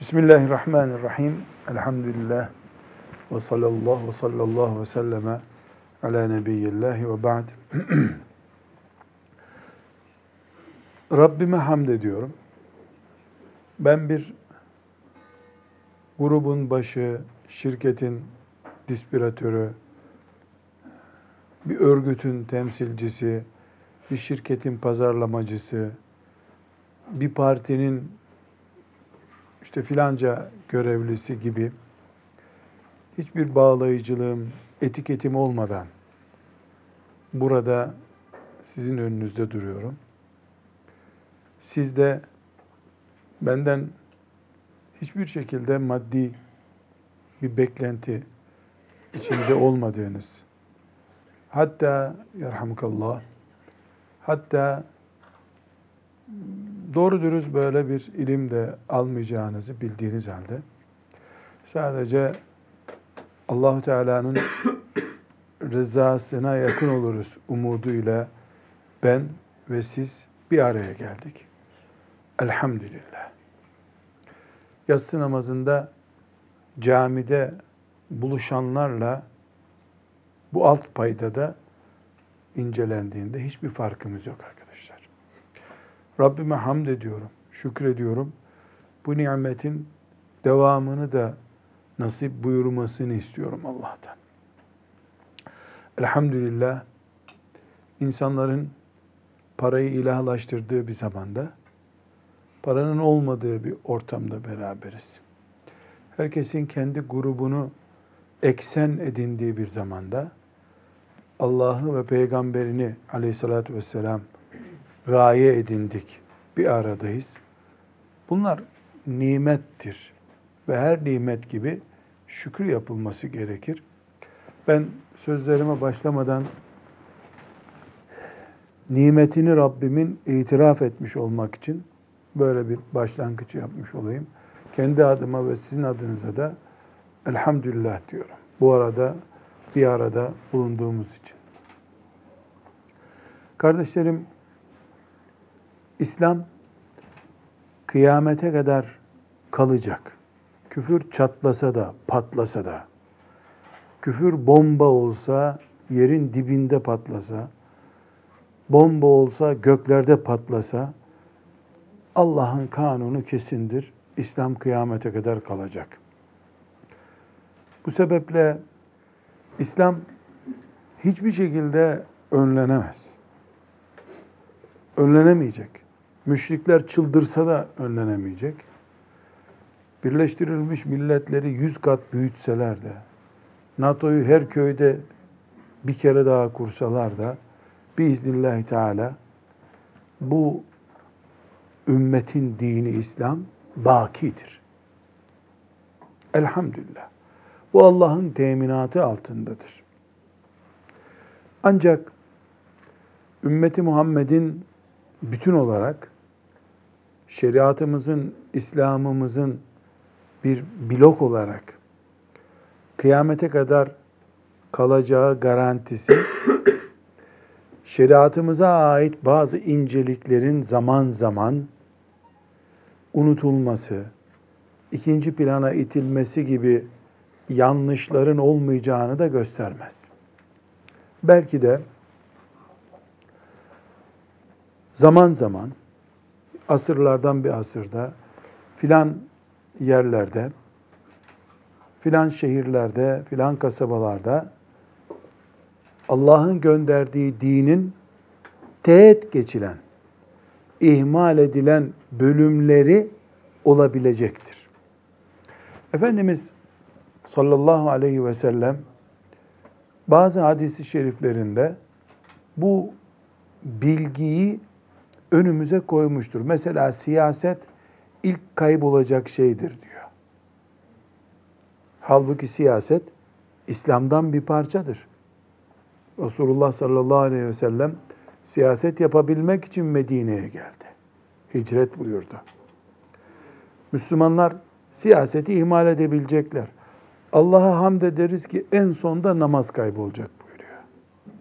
Bismillahirrahmanirrahim. Elhamdülillah. Ve sallallahu ve sallallahu ve selleme ala nebiyyillahi ve ba'd. Rabbime hamd ediyorum. Ben bir grubun başı, şirketin dispiratörü, bir örgütün temsilcisi, bir şirketin pazarlamacısı, bir partinin işte filanca görevlisi gibi hiçbir bağlayıcılığım, etiketim olmadan burada sizin önünüzde duruyorum. Siz de benden hiçbir şekilde maddi bir beklenti içinde olmadığınız, hatta yarhamukallah, hatta doğru dürüst böyle bir ilim de almayacağınızı bildiğiniz halde sadece Allahu Teala'nın rızasına yakın oluruz umuduyla ben ve siz bir araya geldik. Elhamdülillah. Yatsı namazında camide buluşanlarla bu alt payda da incelendiğinde hiçbir farkımız yok arkadaşlar. Rabbime hamd ediyorum, şükrediyorum. Bu nimetin devamını da nasip buyurmasını istiyorum Allah'tan. Elhamdülillah insanların parayı ilahlaştırdığı bir zamanda paranın olmadığı bir ortamda beraberiz. Herkesin kendi grubunu eksen edindiği bir zamanda Allah'ı ve peygamberini aleyhissalatü vesselam gaye edindik. Bir aradayız. Bunlar nimettir. Ve her nimet gibi şükür yapılması gerekir. Ben sözlerime başlamadan nimetini Rabbimin itiraf etmiş olmak için böyle bir başlangıç yapmış olayım. Kendi adıma ve sizin adınıza da elhamdülillah diyorum. Bu arada bir arada bulunduğumuz için. Kardeşlerim, İslam kıyamete kadar kalacak. Küfür çatlasa da, patlasa da, küfür bomba olsa, yerin dibinde patlasa, bomba olsa, göklerde patlasa, Allah'ın kanunu kesindir. İslam kıyamete kadar kalacak. Bu sebeple İslam hiçbir şekilde önlenemez. Önlenemeyecek. Müşrikler çıldırsa da önlenemeyecek. Birleştirilmiş milletleri yüz kat büyütseler de, NATO'yu her köyde bir kere daha kursalar da, biiznillahü teala bu ümmetin dini İslam bakidir. Elhamdülillah. Bu Allah'ın teminatı altındadır. Ancak ümmeti Muhammed'in bütün olarak şeriatımızın, İslam'ımızın bir blok olarak kıyamete kadar kalacağı garantisi şeriatımıza ait bazı inceliklerin zaman zaman unutulması, ikinci plana itilmesi gibi yanlışların olmayacağını da göstermez. Belki de zaman zaman asırlardan bir asırda filan yerlerde, filan şehirlerde, filan kasabalarda Allah'ın gönderdiği dinin teğet geçilen, ihmal edilen bölümleri olabilecektir. Efendimiz sallallahu aleyhi ve sellem bazı hadisi şeriflerinde bu bilgiyi önümüze koymuştur. Mesela siyaset ilk kaybolacak şeydir diyor. Halbuki siyaset İslam'dan bir parçadır. Resulullah sallallahu aleyhi ve sellem siyaset yapabilmek için Medine'ye geldi. Hicret buyurdu. Müslümanlar siyaseti ihmal edebilecekler. Allah'a hamd ederiz ki en sonda namaz kaybolacak buyuruyor.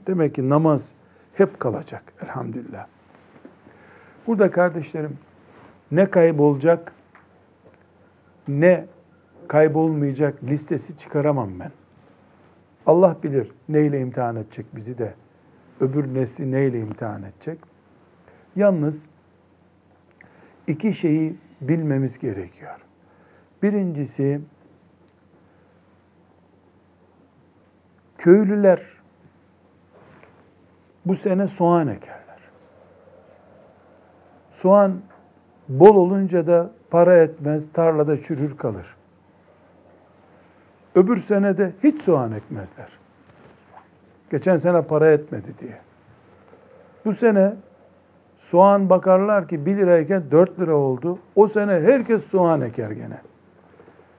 Demek ki namaz hep kalacak elhamdülillah. Burada kardeşlerim ne kaybolacak ne kaybolmayacak listesi çıkaramam ben. Allah bilir neyle imtihan edecek bizi de. Öbür nesli neyle imtihan edecek. Yalnız iki şeyi bilmemiz gerekiyor. Birincisi köylüler bu sene soğan ekerler. Soğan bol olunca da para etmez, tarlada çürür kalır. Öbür sene de hiç soğan ekmezler. Geçen sene para etmedi diye. Bu sene soğan bakarlar ki 1 lirayken 4 lira oldu. O sene herkes soğan eker gene.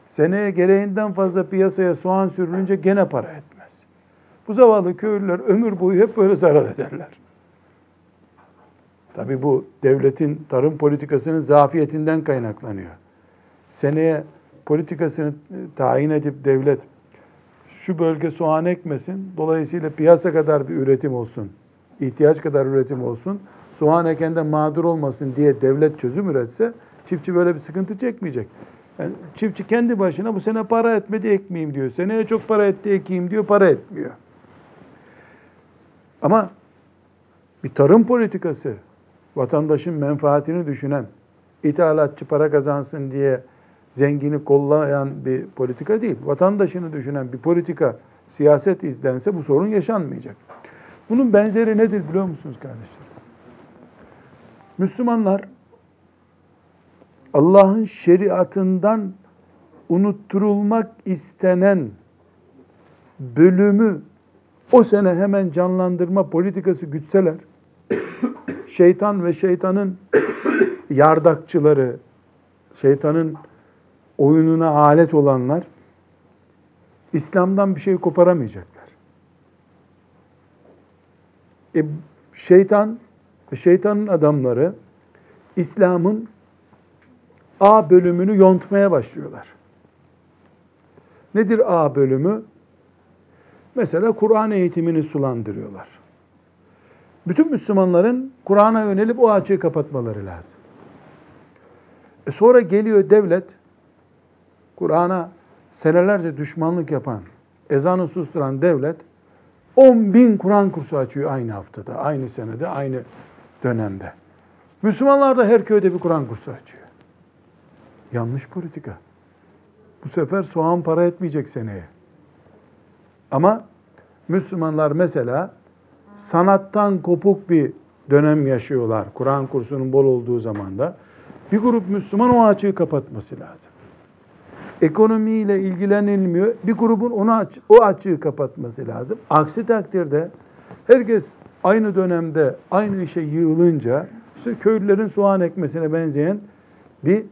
Seneye gereğinden fazla piyasaya soğan sürülünce gene para etmez. Bu zavallı köylüler ömür boyu hep böyle zarar ederler. Tabii bu devletin tarım politikasının zafiyetinden kaynaklanıyor. Seneye politikasını tayin edip devlet şu bölge soğan ekmesin, dolayısıyla piyasa kadar bir üretim olsun, ihtiyaç kadar üretim olsun, soğan ekende mağdur olmasın diye devlet çözüm üretse çiftçi böyle bir sıkıntı çekmeyecek. Yani çiftçi kendi başına bu sene para etmedi ekmeyeyim diyor. Seneye çok para etti ekeyim diyor, para etmiyor. Ama bir tarım politikası, vatandaşın menfaatini düşünen, ithalatçı para kazansın diye zengini kollayan bir politika değil. Vatandaşını düşünen bir politika, siyaset izlense bu sorun yaşanmayacak. Bunun benzeri nedir biliyor musunuz kardeşler? Müslümanlar Allah'ın şeriatından unutturulmak istenen bölümü o sene hemen canlandırma politikası gütseler, şeytan ve şeytanın yardakçıları, şeytanın oyununa alet olanlar İslam'dan bir şey koparamayacaklar. E, şeytan ve şeytanın adamları İslam'ın A bölümünü yontmaya başlıyorlar. Nedir A bölümü? Mesela Kur'an eğitimini sulandırıyorlar. Bütün Müslümanların Kur'an'a yönelip o açığı kapatmaları lazım. E sonra geliyor devlet, Kur'an'a senelerce düşmanlık yapan, ezanı susturan devlet 10 bin Kur'an kursu açıyor aynı haftada, aynı senede, aynı dönemde. Müslümanlar da her köyde bir Kur'an kursu açıyor. Yanlış politika. Bu sefer soğan para etmeyecek seneye. Ama Müslümanlar mesela sanattan kopuk bir dönem yaşıyorlar. Kur'an kursunun bol olduğu zamanda. Bir grup Müslüman o açığı kapatması lazım. Ekonomiyle ilgilenilmiyor. Bir grubun onu aç, o açığı kapatması lazım. Aksi takdirde herkes aynı dönemde aynı işe yığılınca işte köylülerin soğan ekmesine benzeyen bir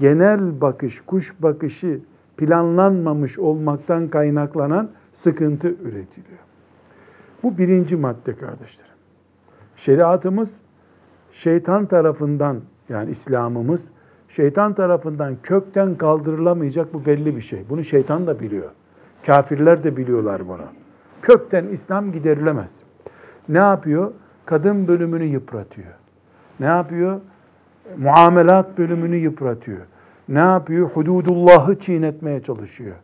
genel bakış, kuş bakışı planlanmamış olmaktan kaynaklanan sıkıntı üretiliyor. Bu birinci madde kardeşlerim. Şeriatımız şeytan tarafından yani İslam'ımız şeytan tarafından kökten kaldırılamayacak bu belli bir şey. Bunu şeytan da biliyor. Kafirler de biliyorlar bunu. Kökten İslam giderilemez. Ne yapıyor? Kadın bölümünü yıpratıyor. Ne yapıyor? Muamelat bölümünü yıpratıyor. Ne yapıyor? Hududullah'ı çiğnetmeye çalışıyor.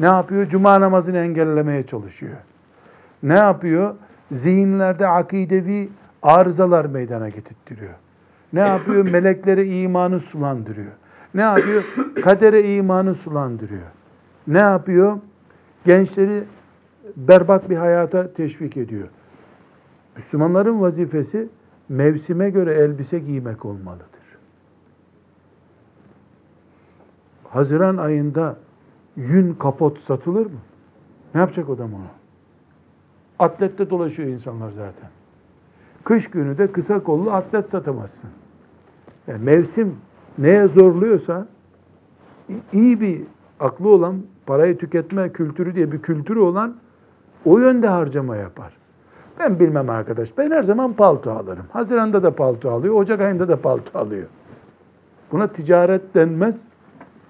Ne yapıyor? Cuma namazını engellemeye çalışıyor. Ne yapıyor? Zihinlerde akidevi arızalar meydana getirtiyor. Ne yapıyor? Meleklere imanı sulandırıyor. Ne yapıyor? Kadere imanı sulandırıyor. Ne yapıyor? Gençleri berbat bir hayata teşvik ediyor. Müslümanların vazifesi mevsime göre elbise giymek olmalıdır. Haziran ayında yün kapot satılır mı? Ne yapacak adam onu? Atlette dolaşıyor insanlar zaten. Kış günü de kısa kollu atlet satamazsın. Yani mevsim neye zorluyorsa iyi bir aklı olan parayı tüketme kültürü diye bir kültürü olan o yönde harcama yapar. Ben bilmem arkadaş. Ben her zaman palto alırım. Haziranda da palto alıyor. Ocak ayında da palto alıyor. Buna ticaret denmez.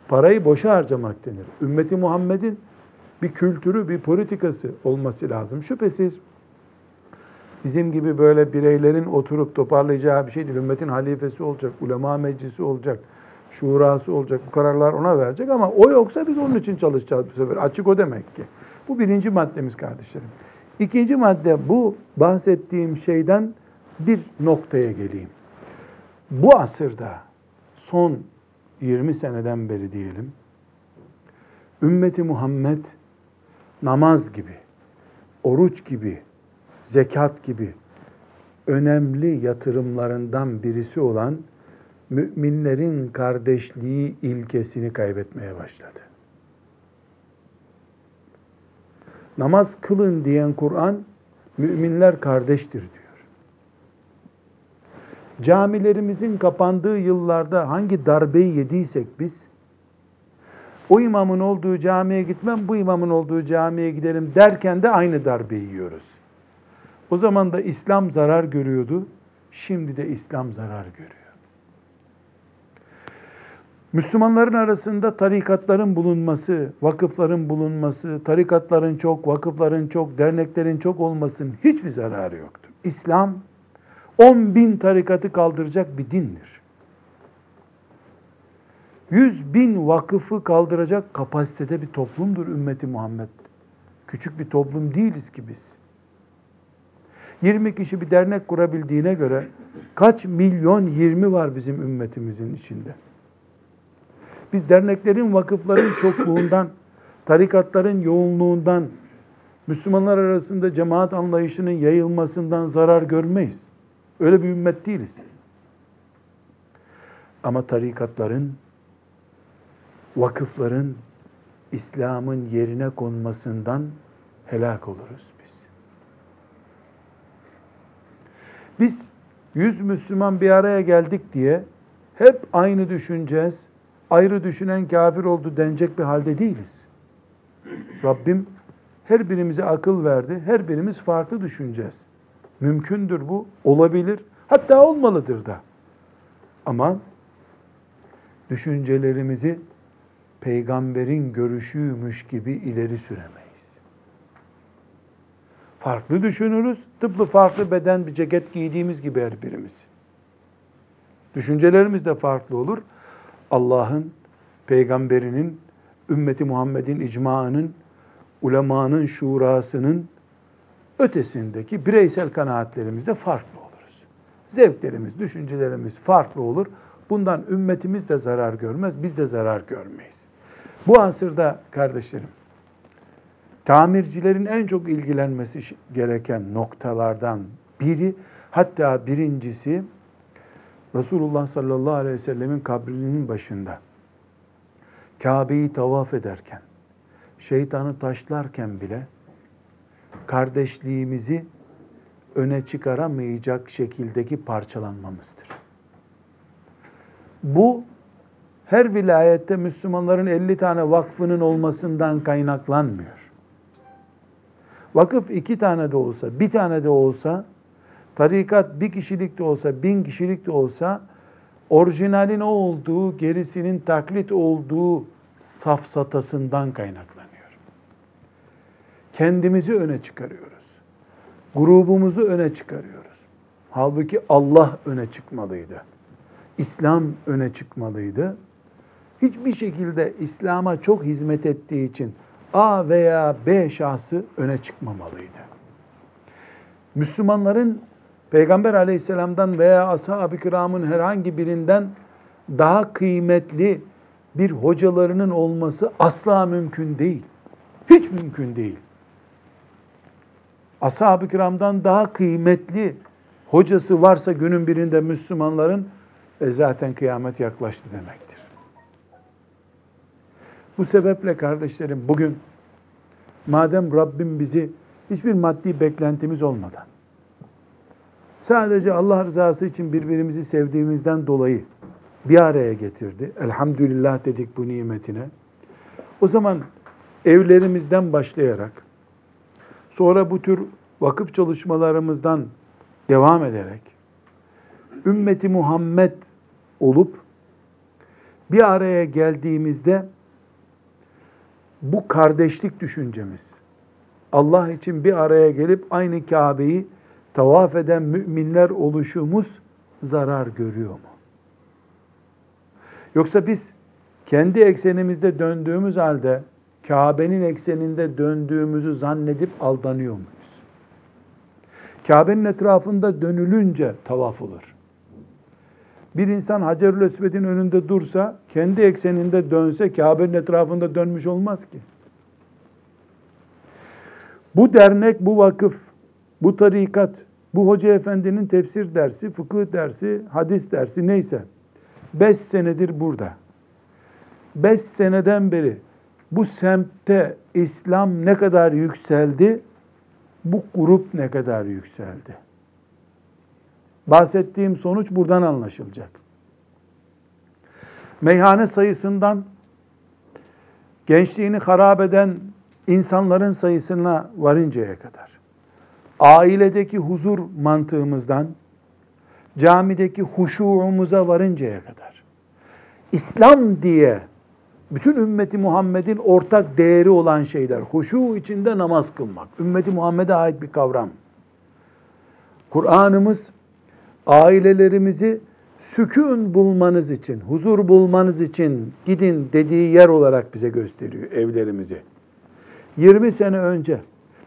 Parayı boşa harcamak denir. Ümmeti Muhammed'in bir kültürü, bir politikası olması lazım. Şüphesiz bizim gibi böyle bireylerin oturup toparlayacağı bir şey değil. Ümmetin halifesi olacak, ulema meclisi olacak, şurası olacak, bu kararlar ona verecek ama o yoksa biz onun için çalışacağız bu sefer. Açık o demek ki. Bu birinci maddemiz kardeşlerim. İkinci madde bu bahsettiğim şeyden bir noktaya geleyim. Bu asırda son 20 seneden beri diyelim ümmeti Muhammed namaz gibi, oruç gibi, zekat gibi önemli yatırımlarından birisi olan müminlerin kardeşliği ilkesini kaybetmeye başladı. Namaz kılın diyen Kur'an müminler kardeştir diyor. Camilerimizin kapandığı yıllarda hangi darbeyi yediysek biz o imamın olduğu camiye gitmem, bu imamın olduğu camiye gidelim derken de aynı darbeyi yiyoruz. O zaman da İslam zarar görüyordu, şimdi de İslam zarar görüyor. Müslümanların arasında tarikatların bulunması, vakıfların bulunması, tarikatların çok, vakıfların çok, derneklerin çok olmasının hiçbir zararı yoktur. İslam 10 bin tarikatı kaldıracak bir dindir. 100 bin vakıfı kaldıracak kapasitede bir toplumdur ümmeti Muhammed. Küçük bir toplum değiliz ki biz. 20 kişi bir dernek kurabildiğine göre kaç milyon 20 var bizim ümmetimizin içinde. Biz derneklerin, vakıfların çokluğundan, tarikatların yoğunluğundan, Müslümanlar arasında cemaat anlayışının yayılmasından zarar görmeyiz. Öyle bir ümmet değiliz. Ama tarikatların, vakıfların İslam'ın yerine konmasından helak oluruz biz. Biz yüz Müslüman bir araya geldik diye hep aynı düşüneceğiz, ayrı düşünen kafir oldu denecek bir halde değiliz. Rabbim her birimize akıl verdi, her birimiz farklı düşüneceğiz. Mümkündür bu, olabilir, hatta olmalıdır da. Ama düşüncelerimizi peygamberin görüşüymüş gibi ileri süremeyiz. Farklı düşünürüz, tıpkı farklı beden bir ceket giydiğimiz gibi her birimiz. Düşüncelerimiz de farklı olur. Allah'ın, peygamberinin, ümmeti Muhammed'in icmaının, ulemanın şurasının ötesindeki bireysel kanaatlerimizde farklı oluruz. Zevklerimiz, düşüncelerimiz farklı olur. Bundan ümmetimiz de zarar görmez, biz de zarar görmeyiz. Bu asırda kardeşlerim, tamircilerin en çok ilgilenmesi gereken noktalardan biri, hatta birincisi Resulullah sallallahu aleyhi ve sellemin kabrinin başında Kabe'yi tavaf ederken, şeytanı taşlarken bile kardeşliğimizi öne çıkaramayacak şekildeki parçalanmamızdır. Bu her vilayette Müslümanların 50 tane vakfının olmasından kaynaklanmıyor. Vakıf iki tane de olsa, bir tane de olsa, tarikat bir kişilik de olsa, bin kişilik de olsa, orijinalin o olduğu, gerisinin taklit olduğu safsatasından kaynaklanıyor. Kendimizi öne çıkarıyoruz. Grubumuzu öne çıkarıyoruz. Halbuki Allah öne çıkmalıydı. İslam öne çıkmalıydı. Hiçbir şekilde İslam'a çok hizmet ettiği için A veya B şahsı öne çıkmamalıydı. Müslümanların Peygamber aleyhisselamdan veya ashab-ı kiramın herhangi birinden daha kıymetli bir hocalarının olması asla mümkün değil. Hiç mümkün değil. Ashab-ı kiramdan daha kıymetli hocası varsa günün birinde Müslümanların e zaten kıyamet yaklaştı demektir. Bu sebeple kardeşlerim bugün madem Rabbim bizi hiçbir maddi beklentimiz olmadan sadece Allah rızası için birbirimizi sevdiğimizden dolayı bir araya getirdi. Elhamdülillah dedik bu nimetine. O zaman evlerimizden başlayarak sonra bu tür vakıf çalışmalarımızdan devam ederek ümmeti Muhammed olup bir araya geldiğimizde bu kardeşlik düşüncemiz, Allah için bir araya gelip aynı Kabe'yi tavaf eden müminler oluşumuz zarar görüyor mu? Yoksa biz kendi eksenimizde döndüğümüz halde Kabe'nin ekseninde döndüğümüzü zannedip aldanıyor muyuz? Kabe'nin etrafında dönülünce tavaf olur. Bir insan Hacerül Esved'in önünde dursa, kendi ekseninde dönse Kabe'nin etrafında dönmüş olmaz ki. Bu dernek, bu vakıf, bu tarikat, bu hoca efendinin tefsir dersi, fıkıh dersi, hadis dersi neyse. Beş senedir burada. Beş seneden beri bu semtte İslam ne kadar yükseldi, bu grup ne kadar yükseldi. Bahsettiğim sonuç buradan anlaşılacak. Meyhane sayısından gençliğini harap eden insanların sayısına varıncaya kadar, ailedeki huzur mantığımızdan camideki huşuumuza varıncaya kadar, İslam diye bütün ümmeti Muhammed'in ortak değeri olan şeyler, huşu içinde namaz kılmak, ümmeti Muhammed'e ait bir kavram. Kur'an'ımız ailelerimizi sükun bulmanız için, huzur bulmanız için gidin dediği yer olarak bize gösteriyor evlerimizi. 20 sene önce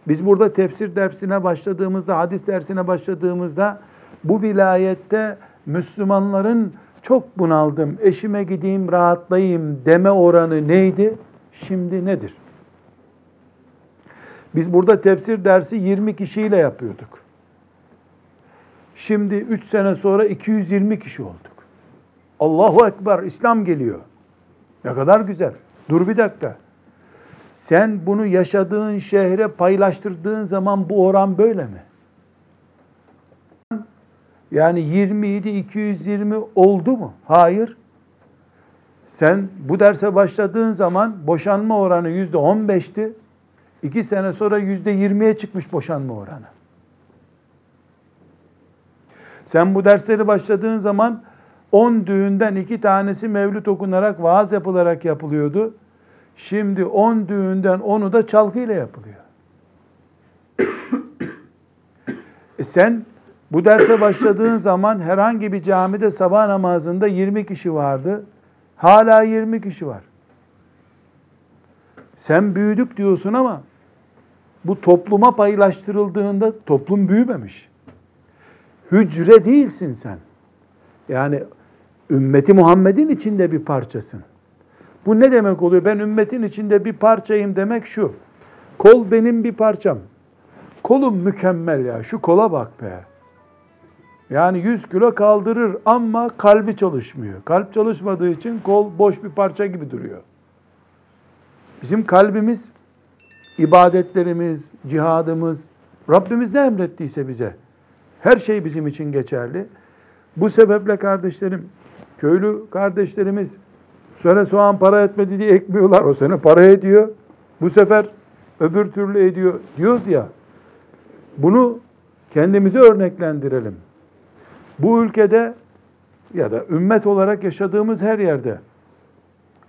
biz burada tefsir dersine başladığımızda, hadis dersine başladığımızda bu vilayette Müslümanların çok bunaldım, eşime gideyim rahatlayayım deme oranı neydi? Şimdi nedir? Biz burada tefsir dersi 20 kişiyle yapıyorduk. Şimdi 3 sene sonra 220 kişi olduk. Allahu Ekber, İslam geliyor. Ne kadar güzel. Dur bir dakika. Sen bunu yaşadığın şehre paylaştırdığın zaman bu oran böyle mi? Yani 27 220 oldu mu? Hayır. Sen bu derse başladığın zaman boşanma oranı yüzde 15'ti. İki sene sonra yüzde 20'ye çıkmış boşanma oranı. Sen bu dersleri başladığın zaman 10 düğünden iki tanesi mevlüt okunarak, vaaz yapılarak yapılıyordu. Şimdi 10 düğünden 10'u da çalgıyla yapılıyor. e sen bu derse başladığın zaman herhangi bir camide sabah namazında 20 kişi vardı. Hala 20 kişi var. Sen büyüdük diyorsun ama bu topluma paylaştırıldığında toplum büyümemiş. Hücre değilsin sen. Yani ümmeti Muhammed'in içinde bir parçasın. Bu ne demek oluyor? Ben ümmetin içinde bir parçayım demek şu. Kol benim bir parçam. Kolum mükemmel ya. Şu kola bak be. Yani 100 kilo kaldırır ama kalbi çalışmıyor. Kalp çalışmadığı için kol boş bir parça gibi duruyor. Bizim kalbimiz, ibadetlerimiz, cihadımız, Rabbimiz ne emrettiyse bize. Her şey bizim için geçerli. Bu sebeple kardeşlerim, köylü kardeşlerimiz sene soğan para etmedi diye ekmiyorlar. O sene para ediyor. Bu sefer öbür türlü ediyor diyoruz ya. Bunu kendimize örneklendirelim. Bu ülkede ya da ümmet olarak yaşadığımız her yerde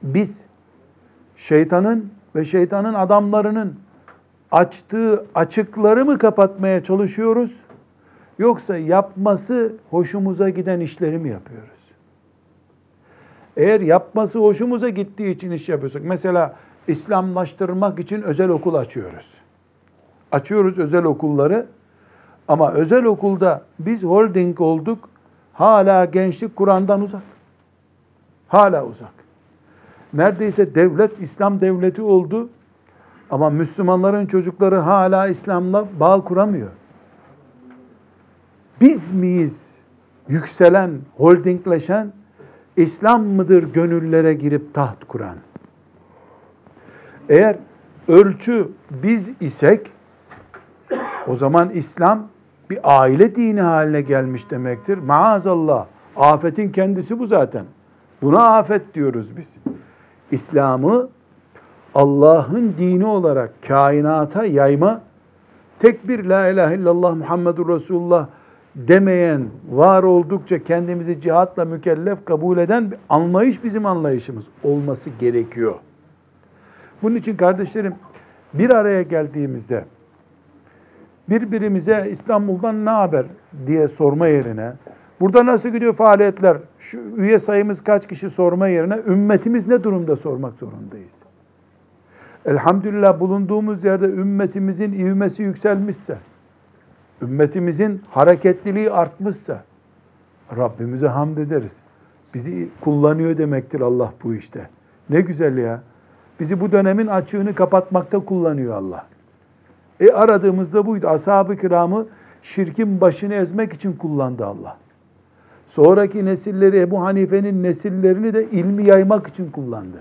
biz şeytanın ve şeytanın adamlarının açtığı açıkları mı kapatmaya çalışıyoruz? Yoksa yapması hoşumuza giden işleri mi yapıyoruz? Eğer yapması hoşumuza gittiği için iş yapıyorsak, mesela İslamlaştırmak için özel okul açıyoruz. Açıyoruz özel okulları ama özel okulda biz holding olduk, hala gençlik Kur'an'dan uzak. Hala uzak. Neredeyse devlet İslam devleti oldu ama Müslümanların çocukları hala İslam'la bağ kuramıyor. Biz miyiz yükselen, holdingleşen, İslam mıdır gönüllere girip taht kuran? Eğer ölçü biz isek, o zaman İslam bir aile dini haline gelmiş demektir. Maazallah. Afetin kendisi bu zaten. Buna afet diyoruz biz. İslam'ı Allah'ın dini olarak kainata yayma, tek bir la ilahe illallah Muhammedur Resulullah demeyen, var oldukça kendimizi cihatla mükellef kabul eden bir anlayış bizim anlayışımız olması gerekiyor. Bunun için kardeşlerim bir araya geldiğimizde birbirimize İstanbul'dan ne haber diye sorma yerine Burada nasıl gidiyor faaliyetler? Şu üye sayımız kaç kişi sorma yerine ümmetimiz ne durumda sormak zorundayız. Elhamdülillah bulunduğumuz yerde ümmetimizin ivmesi yükselmişse, ümmetimizin hareketliliği artmışsa Rabbimize hamd ederiz. Bizi kullanıyor demektir Allah bu işte. Ne güzel ya. Bizi bu dönemin açığını kapatmakta kullanıyor Allah. E aradığımızda buydu. Ashab-ı kiramı şirkin başını ezmek için kullandı Allah. Sonraki nesilleri Ebu Hanife'nin nesillerini de ilmi yaymak için kullandı.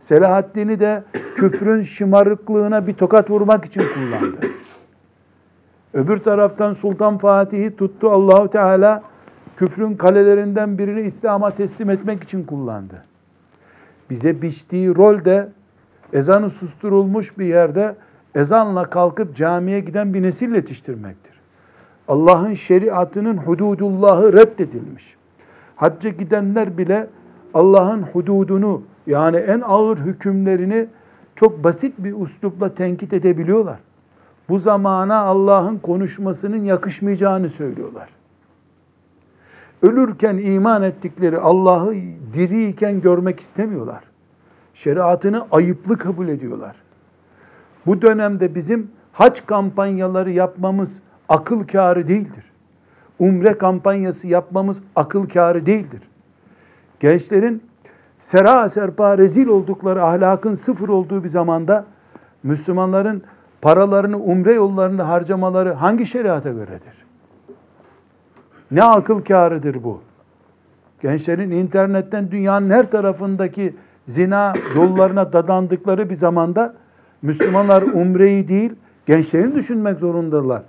Selahaddin'i de küfrün şımarıklığına bir tokat vurmak için kullandı. Öbür taraftan Sultan Fatih'i tuttu Allahu Teala küfrün kalelerinden birini İslam'a teslim etmek için kullandı. Bize biçtiği rol de ezanı susturulmuş bir yerde ezanla kalkıp camiye giden bir nesil yetiştirmektir. Allah'ın şeriatının hududullahı reddedilmiş. Hacca gidenler bile Allah'ın hududunu yani en ağır hükümlerini çok basit bir üslupla tenkit edebiliyorlar. Bu zamana Allah'ın konuşmasının yakışmayacağını söylüyorlar. Ölürken iman ettikleri Allah'ı diriyken görmek istemiyorlar. Şeriatını ayıplı kabul ediyorlar. Bu dönemde bizim hac kampanyaları yapmamız akıl kârı değildir. Umre kampanyası yapmamız akıl kârı değildir. Gençlerin sera serpa rezil oldukları, ahlakın sıfır olduğu bir zamanda Müslümanların paralarını umre yollarında harcamaları hangi şeriata göredir? Ne akıl kârıdır bu? Gençlerin internetten dünyanın her tarafındaki zina yollarına dadandıkları bir zamanda Müslümanlar umreyi değil, gençlerin düşünmek zorundalar.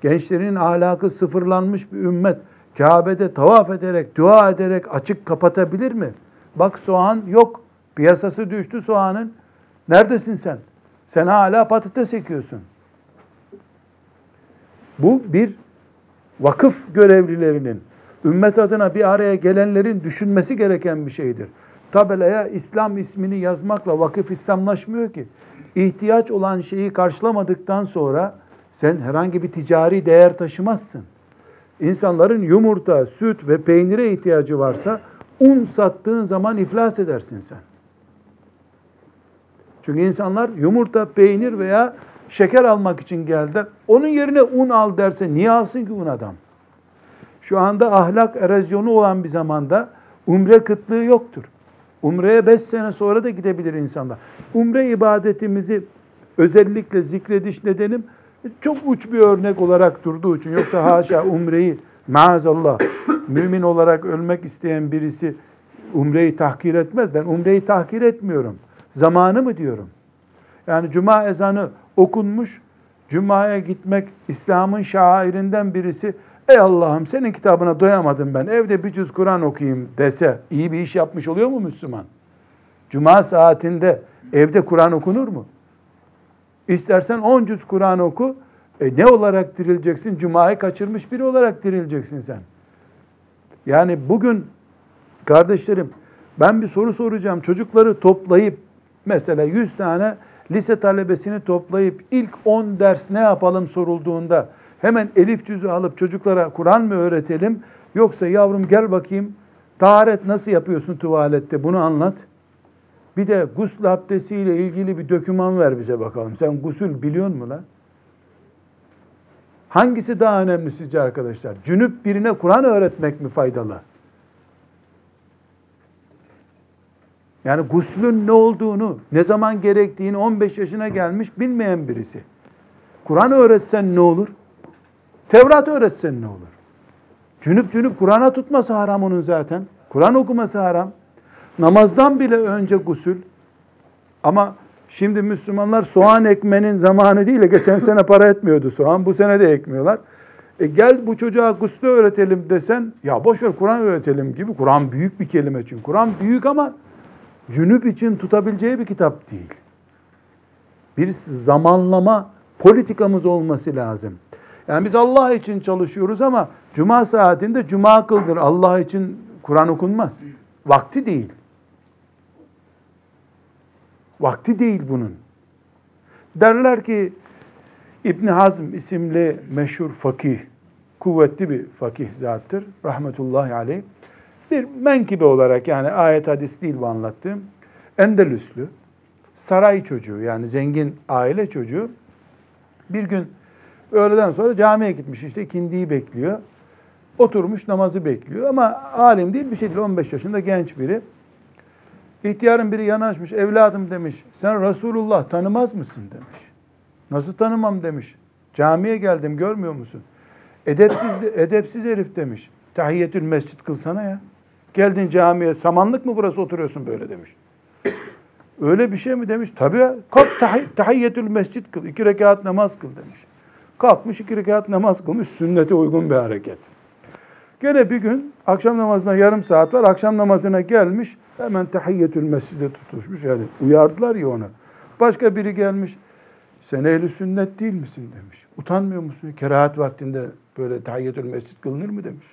Gençlerin ahlakı sıfırlanmış bir ümmet Kabe'de tavaf ederek, dua ederek açık kapatabilir mi? Bak soğan yok. Piyasası düştü soğanın. Neredesin sen? Sen hala patates ekiyorsun. Bu bir vakıf görevlilerinin, ümmet adına bir araya gelenlerin düşünmesi gereken bir şeydir. Tabelaya İslam ismini yazmakla vakıf İslamlaşmıyor ki. İhtiyaç olan şeyi karşılamadıktan sonra sen herhangi bir ticari değer taşımazsın. İnsanların yumurta, süt ve peynire ihtiyacı varsa un sattığın zaman iflas edersin sen. Çünkü insanlar yumurta, peynir veya şeker almak için geldiler. Onun yerine un al derse niye alsın ki un adam? Şu anda ahlak erozyonu olan bir zamanda umre kıtlığı yoktur. Umreye beş sene sonra da gidebilir insanlar. Umre ibadetimizi özellikle zikrediş nedenim çok uç bir örnek olarak durduğu için. Yoksa haşa umreyi maazallah mümin olarak ölmek isteyen birisi umreyi tahkir etmez. Ben umreyi tahkir etmiyorum. Zamanı mı diyorum? Yani cuma ezanı okunmuş, cumaya gitmek İslam'ın şairinden birisi. Ey Allah'ım senin kitabına doyamadım ben. Evde bir cüz Kur'an okuyayım dese iyi bir iş yapmış oluyor mu Müslüman? Cuma saatinde evde Kur'an okunur mu? İstersen 10 cüz Kur'an oku. E ne olarak dirileceksin? Cuma'yı kaçırmış biri olarak dirileceksin sen. Yani bugün kardeşlerim ben bir soru soracağım. Çocukları toplayıp mesela 100 tane lise talebesini toplayıp ilk 10 ders ne yapalım sorulduğunda hemen elif cüzü alıp çocuklara Kur'an mı öğretelim yoksa yavrum gel bakayım taharet nasıl yapıyorsun tuvalette bunu anlat. Bir de gusül abdestiyle ilgili bir döküman ver bize bakalım. Sen gusül biliyor musun lan? Hangisi daha önemli sizce arkadaşlar? Cünüp birine Kur'an öğretmek mi faydalı? Yani guslün ne olduğunu, ne zaman gerektiğini 15 yaşına gelmiş bilmeyen birisi. Kur'an öğretsen ne olur? Tevrat öğretsen ne olur? Cünüp cünüp Kur'an'a tutması haram onun zaten. Kur'an okuması haram. Namazdan bile önce gusül. Ama şimdi Müslümanlar soğan ekmenin zamanı değil. Geçen sene para etmiyordu soğan. Bu sene de ekmiyorlar. E gel bu çocuğa guslü öğretelim desen, ya boş ver Kur'an öğretelim gibi. Kur'an büyük bir kelime çünkü. Kur'an büyük ama cünüp için tutabileceği bir kitap değil. Bir zamanlama politikamız olması lazım. Yani biz Allah için çalışıyoruz ama cuma saatinde cuma kıldır. Allah için Kur'an okunmaz. Vakti değil. Vakti değil bunun. Derler ki İbn Hazm isimli meşhur fakih kuvvetli bir fakih zattır. Rahmetullahi aleyh. Bir menkibe olarak yani ayet hadis değil bu anlattığım. Endelüslü, saray çocuğu yani zengin aile çocuğu. Bir gün öğleden sonra camiye gitmiş işte ikindiyi bekliyor. Oturmuş namazı bekliyor ama alim değil bir şey değil 15 yaşında genç biri. İhtiyarın biri yanaşmış evladım demiş sen Resulullah tanımaz mısın demiş. Nasıl tanımam demiş. Camiye geldim görmüyor musun? Edepsiz, edepsiz herif demiş. Tahiyyetül mescit kılsana ya. Geldin camiye samanlık mı burası oturuyorsun böyle demiş. Öyle bir şey mi demiş. Tabii. Kalk tahiy, tahiyyetül mescit kıl. iki rekat namaz kıl demiş. Kalkmış iki rekat namaz kılmış. Sünnete uygun bir hareket. Gene bir gün akşam namazına yarım saat var. Akşam namazına gelmiş. Hemen tahiyyetül mescide tutuşmuş. Yani uyardılar ya onu. Başka biri gelmiş. Sen ehli sünnet değil misin demiş. Utanmıyor musun? Kerahat vaktinde böyle tahiyyetül mescid kılınır mı demiş.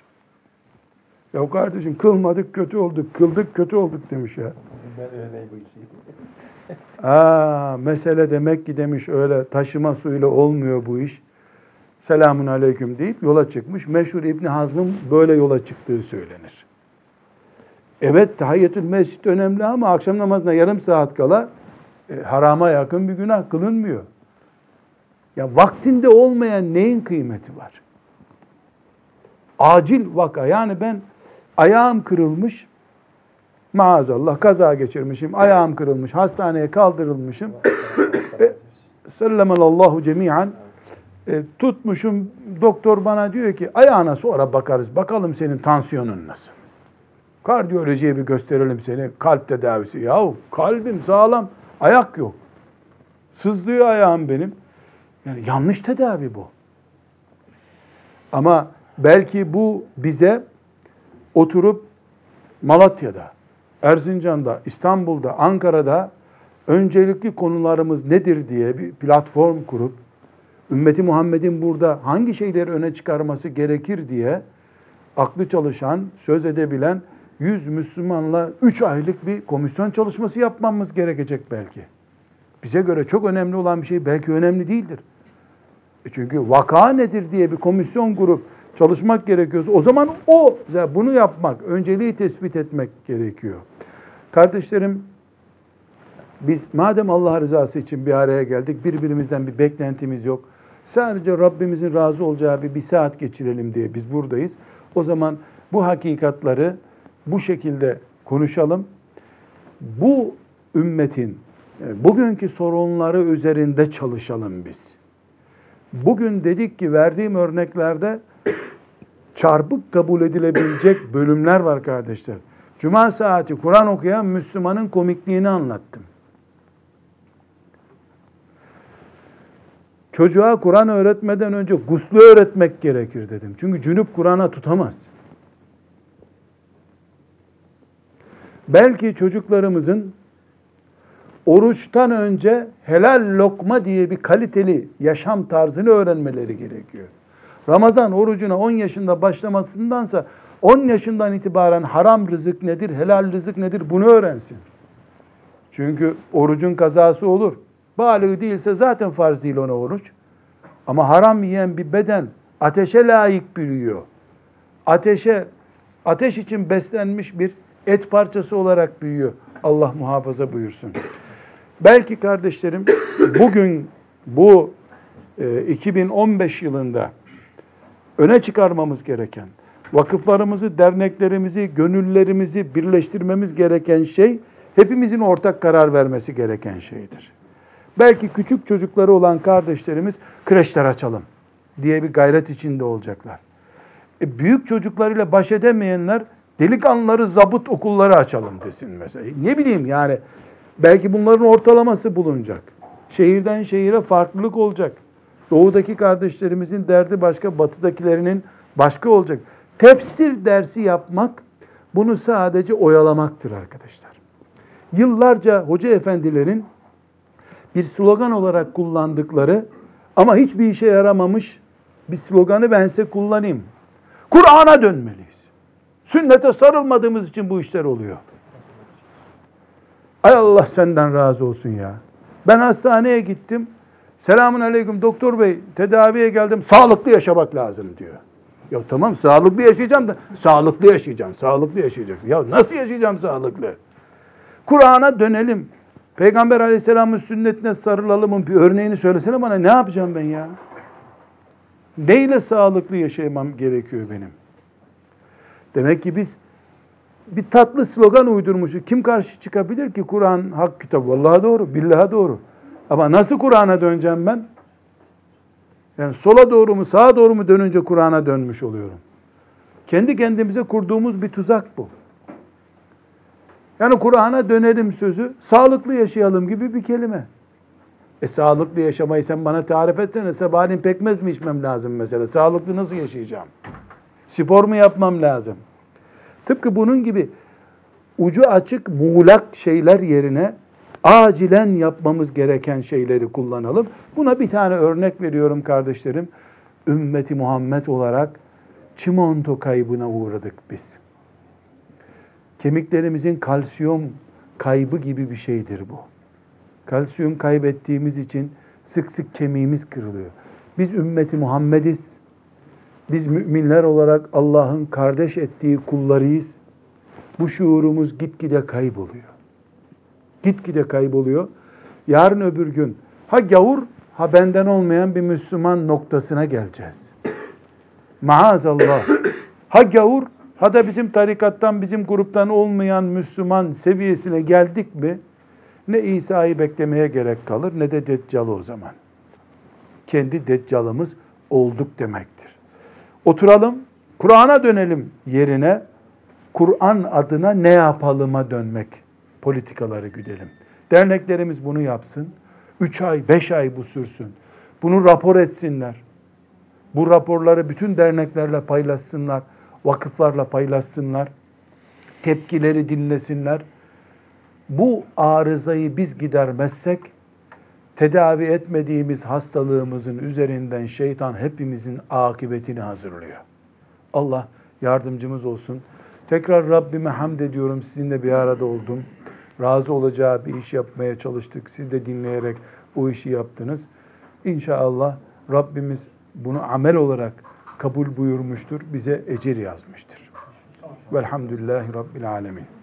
Ya kardeşim kılmadık kötü olduk, kıldık kötü olduk demiş ya. Ben öyleyim bu işi. Aa, mesele demek ki demiş öyle taşıma suyla olmuyor bu iş. Selamun aleyküm deyip yola çıkmış. Meşhur İbni Hazm'ın böyle yola çıktığı söylenir. Evet tahiyyetül mescid önemli ama akşam namazına yarım saat kala e, harama yakın bir günah kılınmıyor. Ya vaktinde olmayan neyin kıymeti var? Acil vaka. Yani ben ayağım kırılmış, maazallah kaza geçirmişim, ayağım kırılmış, hastaneye kaldırılmışım. E, Sellemelallahu cemiyen. E, tutmuşum, doktor bana diyor ki ayağına sonra bakarız, bakalım senin tansiyonun nasıl? Kardiyolojiye bir gösterelim seni, kalp tedavisi. Yahu kalbim sağlam, ayak yok. Sızlıyor ayağım benim. Yani yanlış tedavi bu. Ama belki bu bize oturup Malatya'da, Erzincan'da, İstanbul'da, Ankara'da öncelikli konularımız nedir diye bir platform kurup ümmeti Muhammed'in burada hangi şeyleri öne çıkarması gerekir diye aklı çalışan, söz edebilen 100 Müslümanla 3 aylık bir komisyon çalışması yapmamız gerekecek belki. Bize göre çok önemli olan bir şey belki önemli değildir. E çünkü vaka nedir diye bir komisyon kurup çalışmak gerekiyorsa o zaman o bunu yapmak, önceliği tespit etmek gerekiyor. Kardeşlerim biz madem Allah rızası için bir araya geldik, birbirimizden bir beklentimiz yok. Sadece Rabbimizin razı olacağı bir, bir saat geçirelim diye biz buradayız. O zaman bu hakikatları bu şekilde konuşalım. Bu ümmetin bugünkü sorunları üzerinde çalışalım biz. Bugün dedik ki verdiğim örneklerde çarpık kabul edilebilecek bölümler var kardeşler. Cuma saati Kur'an okuyan Müslümanın komikliğini anlattım. Çocuğa Kur'an öğretmeden önce guslu öğretmek gerekir dedim. Çünkü cünüp Kur'an'a tutamaz. Belki çocuklarımızın oruçtan önce helal lokma diye bir kaliteli yaşam tarzını öğrenmeleri gerekiyor. Ramazan orucuna 10 yaşında başlamasındansa 10 yaşından itibaren haram rızık nedir, helal rızık nedir bunu öğrensin. Çünkü orucun kazası olur. Balığı değilse zaten farz değil ona oruç. Ama haram yiyen bir beden ateşe layık büyüyor. Ateşe, ateş için beslenmiş bir et parçası olarak büyüyor. Allah muhafaza buyursun. Belki kardeşlerim bugün bu e, 2015 yılında öne çıkarmamız gereken, vakıflarımızı, derneklerimizi, gönüllerimizi birleştirmemiz gereken şey hepimizin ortak karar vermesi gereken şeydir. Belki küçük çocukları olan kardeşlerimiz kreşler açalım diye bir gayret içinde olacaklar. E, büyük çocuklarıyla baş edemeyenler delikanlıları zabıt okulları açalım desin mesela. Ne bileyim yani belki bunların ortalaması bulunacak. Şehirden şehire farklılık olacak. Doğudaki kardeşlerimizin derdi başka, batıdakilerinin başka olacak. Tefsir dersi yapmak bunu sadece oyalamaktır arkadaşlar. Yıllarca hoca efendilerin bir slogan olarak kullandıkları ama hiçbir işe yaramamış bir sloganı ben size kullanayım. Kur'an'a dönmeliyiz. Sünnete sarılmadığımız için bu işler oluyor. Ay Allah senden razı olsun ya. Ben hastaneye gittim. Selamun aleyküm doktor bey tedaviye geldim. Sağlıklı yaşamak lazım diyor. Ya tamam sağlıklı yaşayacağım da sağlıklı yaşayacaksın, sağlıklı yaşayacaksın. Ya nasıl yaşayacağım sağlıklı? Kur'an'a dönelim. Peygamber aleyhisselamın sünnetine sarılalımın bir örneğini söylesene bana ne yapacağım ben ya? Neyle sağlıklı yaşamam gerekiyor benim? Demek ki biz bir tatlı slogan uydurmuşuz. Kim karşı çıkabilir ki Kur'an hak kitap? Vallahi doğru, billahi doğru. Ama nasıl Kur'an'a döneceğim ben? Yani sola doğru mu, sağa doğru mu dönünce Kur'an'a dönmüş oluyorum. Kendi kendimize kurduğumuz bir tuzak bu. Yani Kur'an'a dönelim sözü, sağlıklı yaşayalım gibi bir kelime. E sağlıklı yaşamayı sen bana tarif etsene. Sabahleyin pekmez mi içmem lazım mesela? Sağlıklı nasıl yaşayacağım? Spor mu yapmam lazım? Tıpkı bunun gibi ucu açık muğlak şeyler yerine acilen yapmamız gereken şeyleri kullanalım. Buna bir tane örnek veriyorum kardeşlerim. Ümmeti Muhammed olarak çimento kaybına uğradık biz. Kemiklerimizin kalsiyum kaybı gibi bir şeydir bu. Kalsiyum kaybettiğimiz için sık sık kemiğimiz kırılıyor. Biz ümmeti Muhammediz. Biz müminler olarak Allah'ın kardeş ettiği kullarıyız. Bu şuurumuz gitgide kayboluyor. Gitgide kayboluyor. Yarın öbür gün ha gavur ha benden olmayan bir Müslüman noktasına geleceğiz. Maazallah. Ha gavur ha da bizim tarikattan, bizim gruptan olmayan Müslüman seviyesine geldik mi ne İsa'yı beklemeye gerek kalır ne de Deccal'ı o zaman. Kendi Deccal'ımız olduk demektir. Oturalım, Kur'an'a dönelim yerine Kur'an adına ne yapalıma dönmek politikaları güdelim. Derneklerimiz bunu yapsın. Üç ay, beş ay bu sürsün. Bunu rapor etsinler. Bu raporları bütün derneklerle paylaşsınlar. Vakıflarla paylaşsınlar. Tepkileri dinlesinler. Bu arızayı biz gidermezsek tedavi etmediğimiz hastalığımızın üzerinden şeytan hepimizin akıbetini hazırlıyor. Allah yardımcımız olsun. Tekrar Rabbime hamd ediyorum. Sizinle bir arada oldum. Razı olacağı bir iş yapmaya çalıştık. Siz de dinleyerek o işi yaptınız. İnşallah Rabbimiz bunu amel olarak kabul buyurmuştur. Bize ecir yazmıştır. Velhamdülillahi Rabbil Alemin.